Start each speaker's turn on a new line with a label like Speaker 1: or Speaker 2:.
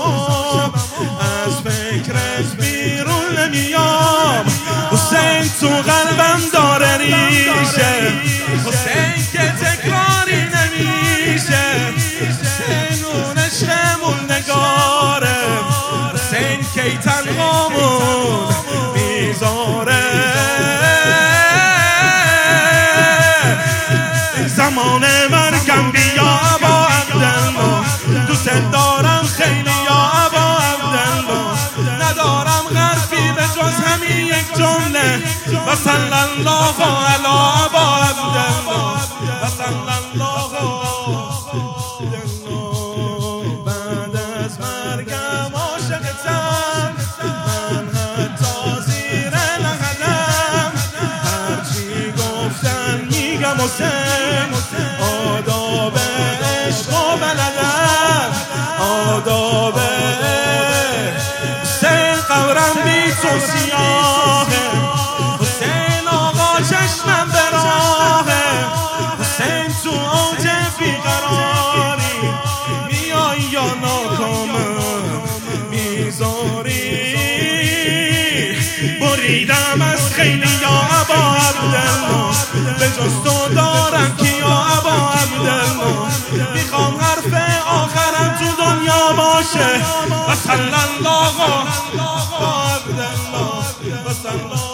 Speaker 1: اما از فکرش بیرون نمیام. حسین تو قلبم داره ریشه. حسین که تکراری نمیشه. حسین اون عشقمون نگاره. حسین که تنهامون می‌ذاره. زمان همین یک جمله. و صلی الله علی با عبدالله و صلی الله بعد از مرگم میگم آداب عشق و آداب بریدم از خیلی یا ابا عبدالله. به جز تو دارم کی یا ابا عبدالله. می‌خوام حرف آخرم تو دنیا باشه. و صلی الله عبدالله و